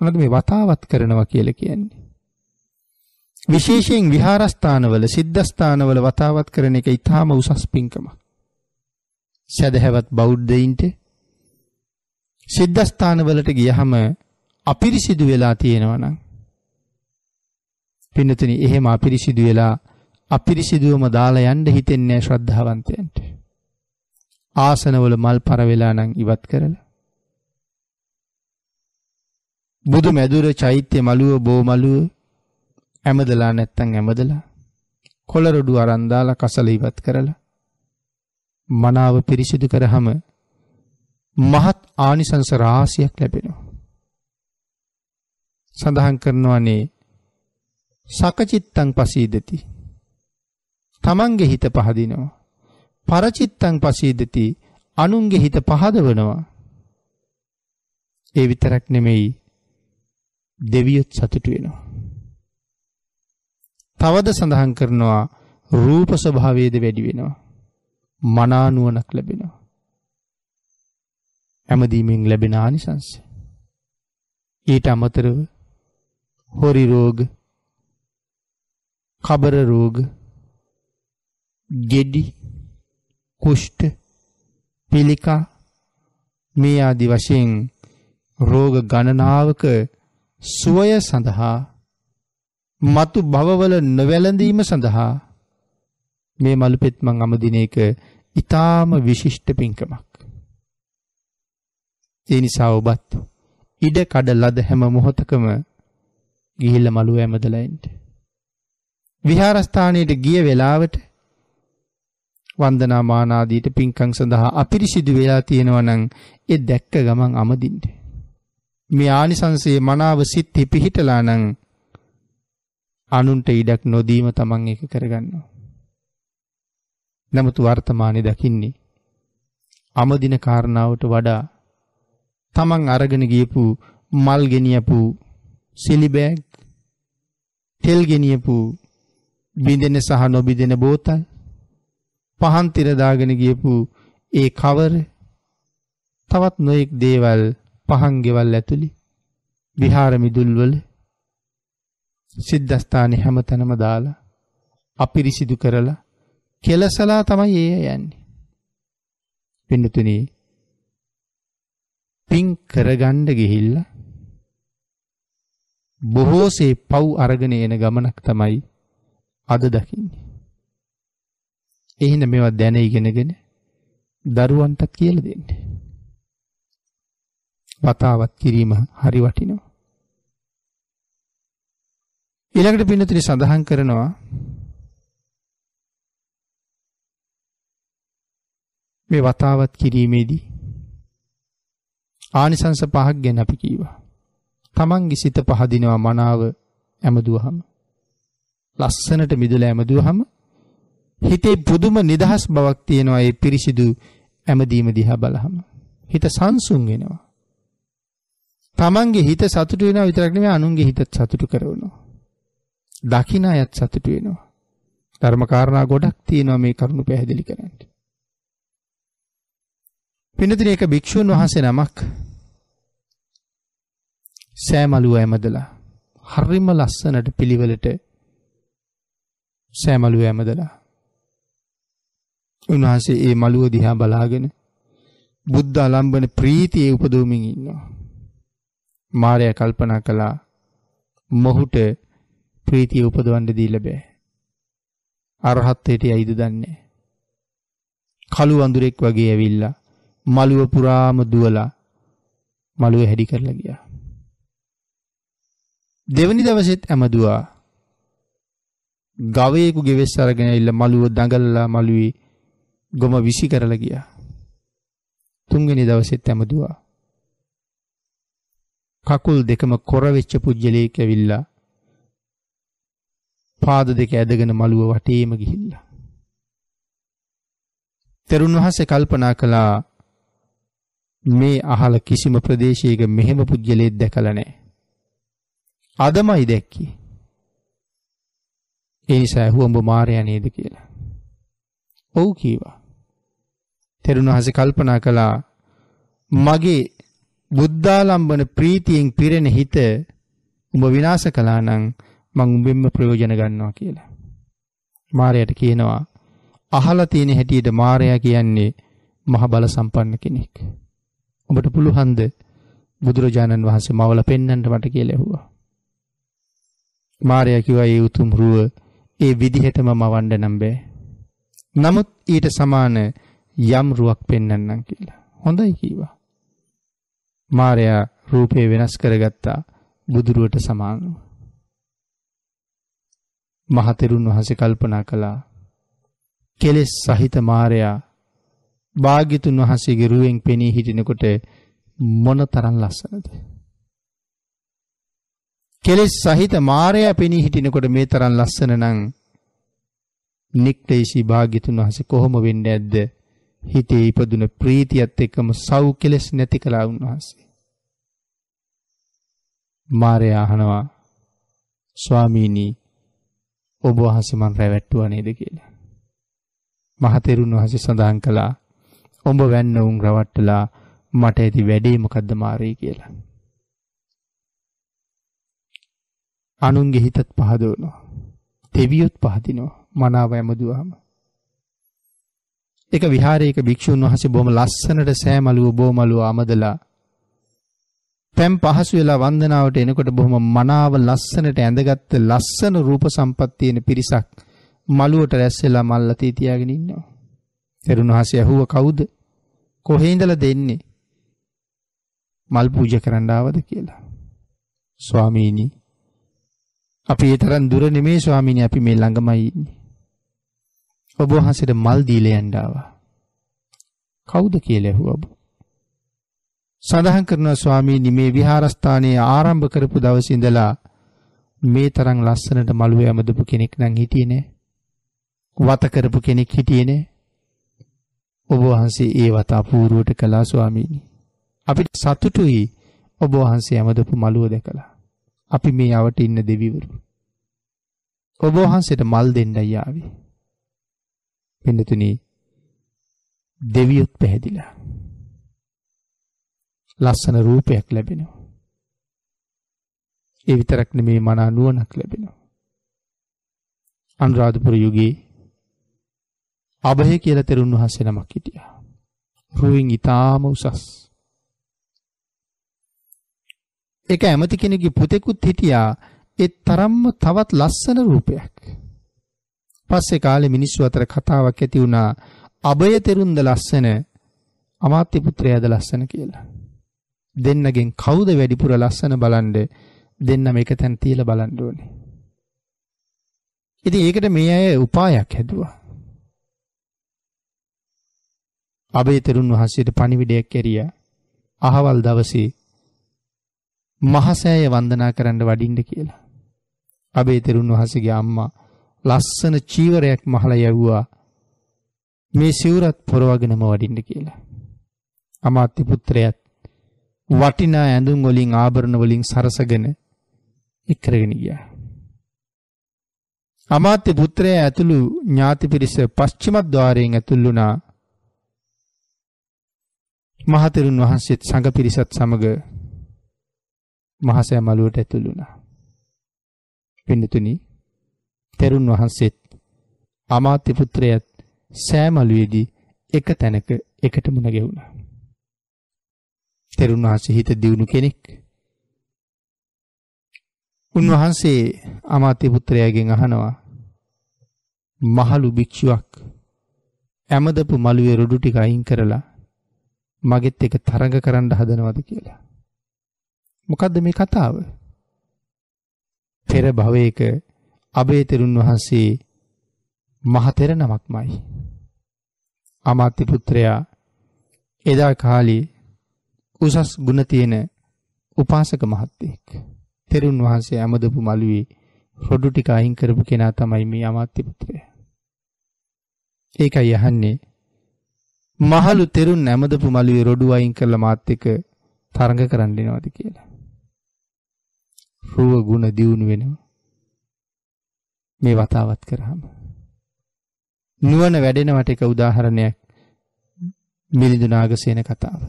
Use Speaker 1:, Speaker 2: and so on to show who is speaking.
Speaker 1: මොනවද මේ වතාවත් කරනවා කියලා කියන්නේ? විශේෂයෙන් විහාරස්ථානවල සිද්ධාස්ථානවල වතාවත් කරන එක ඊටාම උසස් පින්කමක්. සදහැවත් බෞද්ධයින්ට සිද්ධාස්ථානවලට ගියහම අපිරිසිදු වෙලා තියෙනවා නම් පින්නතුනි එහෙම අපිරිසිදු වෙලා අපිරිසිදුවම දාලා යන්න හිතෙන්නේ ශ්‍රද්ධාවන්තයන්ට. ආසනවල මල් පර වෙලා නම් ඉවත් කරලා බුදු මැදුර චෛත්‍ය මළුව බෝ මළුව ඇමදලා නැත්තම් ඇමදලා කොළරොඩු අරන් දාලා කසල ඉවත් කරලා මනාව පිරිසිදු කරාම මහත් ආනිසංස රාශියක් ලැබෙනවා. සඳහන් කරනවානේ සකචිත්තං පසීදති. තමන්ගේ හිත පහදිනවා. පරචිත්තං පසීදති අනුන්ගේ හිත පහදවනවා. ඒ විතරක් නෙමෙයි දෙවියොත් සතුටු වෙනවා. තවද සඳහන් කරනවා රූප ස්වභාවයේද වැඩි වෙනවා. මනානුවණක් ලැබෙනවා. ඇමදීමෙන් ලැබෙන ආනිසංස. ඊට අමතරව හොරි රෝග, කබර රෝග, ගෙඩි, කුෂ්ඨ, පිළිකා මේ ආදි වශයෙන් රෝග ගණනාවක සුවය සඳහා මතු භවවල නොවැළඳීම සඳහා මේ මලුපෙත් මං අමදින එක ඊටාම විශිෂ්ට පින්කමක්. ඒ නිසා ඔබත් ඉඩ කඩ ලද හැම මොහොතකම ගිහිල්ලා මලුව ඇමදලා එන්න. විහාරස්ථානයට ගිය වෙලාවට වන්දනා මාන ආදීට පින්කම් සඳහා අපිරිසිදු වෙලා තියෙනවා නම් ඒ දැක්ක ගමන් අමදින්න. මේ ආනිසංසයේ මනාව සිත් පිහිටලා නම් අනුන්ට ඉඩක් නොදීම තමන් එක කරගන්නවා. නමුත් වර්තමානයේ දකින්නේ අමදින කාරණාවට වඩා තමන් අරගෙන ගියපු මල් ගෙනියපු සිලි බෑග් තෙල් ගෙනියපු බින්දෙන සහ නොබින්දෙන බෝතල් පහන් තිර දාගෙන ගියපු ඒ කවර තවත් නොයෙක් දේවල් පහන් ගෙවල් ඇතුළි විහාර මිදුල්වල සිද්ධස්ථානේ හැමතැනම දාලා අපිරිසිදු කරලා කෙලසලා තමයි ඒ යන්නේ. පින්නතුනි පින් කරගන්න ගිහිල්ලා බොහෝසේ පව් අරගෙන එන ගමනක් තමයි අද දකින්නේ. එහෙනම් මේවා දැන ඉගෙනගෙන දරුවන්ටත් කියලා දෙන්න. වතාවත් කිරීම හරි වටිනවා. ඊළඟට පින්නතුනි සඳහන් කරනවා මේ වතාවත් කිරීමේදී ආනිසංස පහක් ගැන අපි කීවා. තමන්ගේ සිත පහදිනවා මනාව ඇමදුවහම. ලස්සනට මිදුලා ඇමදුවහම හිතේ පුදුම නිදහස් බවක් තියෙනවා ඒ පිරිසිදු ඇමදීම දිහා බලහම. හිත සංසුන් වෙනවා. තමන්ගේ හිත සතුටු වෙනවා විතරක් නෙමෙයි අනුන්ගේ හිතත් සතුටු කරනවා. දකින්න අයත් සතුටු වෙනවා. ධර්ම කාරණා ගොඩක් තියෙනවා මේ කරුණු පැහැදිලි කරන්න. පින්නතින එක භික්ෂුන් වහන්සේ නමක් සෑමලුව ඇමදලා හරිම ලස්සනට පිළිවෙලට සෑමලුව ඇමදලා උන්වහන්සේ ඒ මළුව දිහා බලාගෙන බුද්ධ අලම්බන ප්‍රීතියේ උපදවමින් ඉන්නවා. මාරයා කල්පනා කළා මොහුට ප්‍රීතිය උපදවන්න දීලා බෑ. අරහත්ත්වයට යයිද දන්නේ. කළු වඳුරෙක් වගේ ඇවිල්ලා මළුව පුරාම දුවලා මළුව හැඩි කරලා ගියා. දෙවනි දවසෙත් ඇමදුවා. ගවයෙකු ගෙවෙස් අරගෙන ඉල්ල මළුව දඟලලා මළුවේ ගොම විසි කරලා ගියා. තුන්වෙනි දවසෙත් ඇමදුවා. කකුල් දෙකම කොර වෙච්ච පුජ්‍යලයක ඇවිල්ලා පාද දෙක ඇදගෙන මළුව වටේම ගිහිල්ලා. තෙරුන් වහන්සේ කල්පනා කළා මේ අහල කිසිම ප්‍රදේශයක මෙහෙම පුජ්‍යලයක් දැකලා නැහැ. අදමයි දැක්කේ. ඒ නිසා ඇහුව උඹ මාරයා නේද කියලා. ඔව් කීවා. තෙරුණ වහන්සේ කල්පනා කළා මගේ බුද්ධාලම්බන ප්‍රීතියෙන් පිරෙන හිත උඹ විනාශ කළා නම් මං උඹෙන්ම ප්‍රයෝජන ගන්නවා කියලා. මාරයට කියනවා අහලා තියෙන හැටියට මාරයා කියන්නේ මහ බල සම්පන්න කෙනෙක්. ඔබට පුළුවන්ද බුදුරජාණන් වහන්සේ මවල පෙන්වන්න මට කියලා ඇහුවා. මාරයා කිව්වා ඒ උතුම් රුව ඒ විදිහටම මවන්න නම් බෑ. නමුත් ඊට සමාන යම් රුවක් පෙන්වන්නම් කියලා. හොඳයි කීවා. මාරයා රූපේ වෙනස් කරගත්තා. බුදුරුවට සමානව. මහතෙරුන් වහන්සේ කල්පනා කළා. කෙලෙස් සහිත මාරයා භාග්‍යතුන් වහන්සේගේ රුවෙන් පෙනී හිටිනකොට මොන තරම් ලස්සනද? කෙලෙස් සහිත මාරයා පෙනී හිටිනකොට මේ තරම් ලස්සන නම් නික්ලේශී භාග්‍යතුන් වහන්සේ කොහොම වෙන්නේ ඇද්ද? හිතේ ඉපදුන ප්‍රීතියත් එක්කම සව් කෙලෙස් නැති කළා උන්වහන්සේ මාරයා අහනවා ස්වාමීනි ඔබ වහන්සේ මන් රැවැට්ටුවා නේද කියලා මහතෙරුන් වහන්සේ සඳහන් කළා ඔබ වැන්න උන් රවට්ටලා මට ඇති වැඩේ මොකද්ද මාරේ කියලා. අනුන්ගේ හිතත් පහදවනවා. දෙවියොත් පහදිනවා මනාව ඇමදුවාම. එක විහාරයක භික්ෂුන් වහන්සේ බොහොම ලස්සනට සෑමලුව බෝමලුව අමදලා පැම් පහසු වෙලා වන්දනාවට එනකොට බොහොම මනාව ලස්සනට ඇඳගත්ත ලස්සන රූප සම්පත්තියන පිරිසක් මළුවට රැස්සෙලා මල්ලතී තියාගෙන ඉන්නවා. තෙරුණ වහන්සේ ඇහුව කවුද? කොහේ ඉඳලා දෙන්නේ? මල් පූජා කරන්න ආවද කියලා. ස්වාමීනි අපි ඒ තරම් දුර නෙමේ ස්වාමීනි අපි මේ ළඟමයි ඉන්නේ. ඔබ වහන්සේට මල් දීලා යන්න ආවා. කවුද කියලා ඇහුවා ඔබ. සඳහන් කරනවා ස්වාමීනි මේ විහාරස්ථානයේ ආරම්භ කරපු දවසේ ඉඳලා මේ තරම් ලස්සනට මළුවේ ඇමදපු කෙනෙක් නම් හිටියේ නෑ. වත කරපු කෙනෙක් හිටියේ නෑ. ඔබ වහන්සේ ඒ වත අපූර්වට කළා ස්වාමීනි. අපිට සතුටුයි ඔබ වහන්සේ ඇමදපු මළුව දැකලා. අපි මේ යවට ඉන්න දෙවිවරු. ඔබ වහන්සේට මල් දෙන්නයි ආවේ. පින්නතුනි දෙවියොත් පැහැදිලා. ලස්සන රූපයක් ලැබෙනවා. ඒ විතරක් නෙමේ මනා නුවණක් ලැබෙනවා. අනුරාධපුර යුගයේ අභය කියලා තෙරුන් වහන්සේ නමක් හිටියා. රුවින් ඊටාම උසස්. ඒක ඇමති කෙනෙකුගේ පුතෙකුත් හිටියා ඒ තරම්ම තවත් ලස්සන රූපයක්. පස්සේ කාලේ මිනිස්සු අතර කතාවක් ඇති වුණා අභය තෙරුන්ද ලස්සන අමාත්‍ය පුත්‍රයාද ලස්සන කියලා. දෙන්නගෙන් කවුද වැඩිපුර ලස්සන බලන්ඩ දෙන්නම එක තැන් තියලා බලන්න ඕනේ. ඉතින් ඒකට මේ අය උපායක් හැදුවා. අබේ තෙරුන් වහන්සේට පණිවිඩයක් කෙරියා. අහවල් දවසේ මහසෑය වන්දනා කරන්න වඩින්න කියලා. අබේ තෙරුන් වහන්සේගේ අම්මා ලස්සන චීවරයක් මහලා යවුවා. මේ සිවුරත් පොරවගෙනම වඩින්න කියලා. අමාත්‍ය පුත්‍රයාත් වටිනා ඇඳුම් වලින් ආභරණ වලින් සරසගෙන එක්කරගෙන ගියා. අමාත්‍ය පුත්‍රයා ඇතුළු ඥාති පිරිස පශ්චිම ద్వාරයෙන් ඇතුල් වුණා. මහතෙරුන් වහන්සේත් සංඝ පිරිසත් සමග මහසෑ මළුවට ඇතුල් වුණා. පින්නතුනි තෙරුන් වහන්සේත් අමාත්‍ය පුත්‍රයාත් සෑමලුවේදී එක තැනක එකට මුණ ගැහුණා. තෙරුන් වහන්සේ හිත දියුණු කෙනෙක්. උන්වහන්සේ අමාත්‍ය පුත්‍රයාගෙන් අහනවා මහලු භික්ෂුවක් ඇමදපු මළුවේ රොඩු ටික අයින් කරලා මගෙත් එක තරඟ කරන්න හදනවද කියලා. මොකද්ද මේ කතාව? පෙර භවයක අබේතරුන් වහන්සේ මහ තෙර නමක්මයි. අමාත්‍ය පුත්‍රයා එදා කාලේ උසස් ගුණ තියෙන උපාසක මහත්තයෙක්. තෙරුන් වහන්සේ ඇමදපු මළුවේ රොඩු ටික අයින් කරපු කෙනා තමයි මේ අමාත්‍ය පුත්‍රයා. ඒකයි අහන්නේ මහලු තෙරුන් ඇමදපු මළුවේ රොඩු අයින් කරලා මාත් එක්ක තරඟ කරන්න එනවද කියලා. රුව ගුණ දියුණු වෙනවා. මේ වතාවත් කරාම. නුවණ වැඩෙනවට එක උදාහරණයක් මිලිඳු නාගසේන කතාව.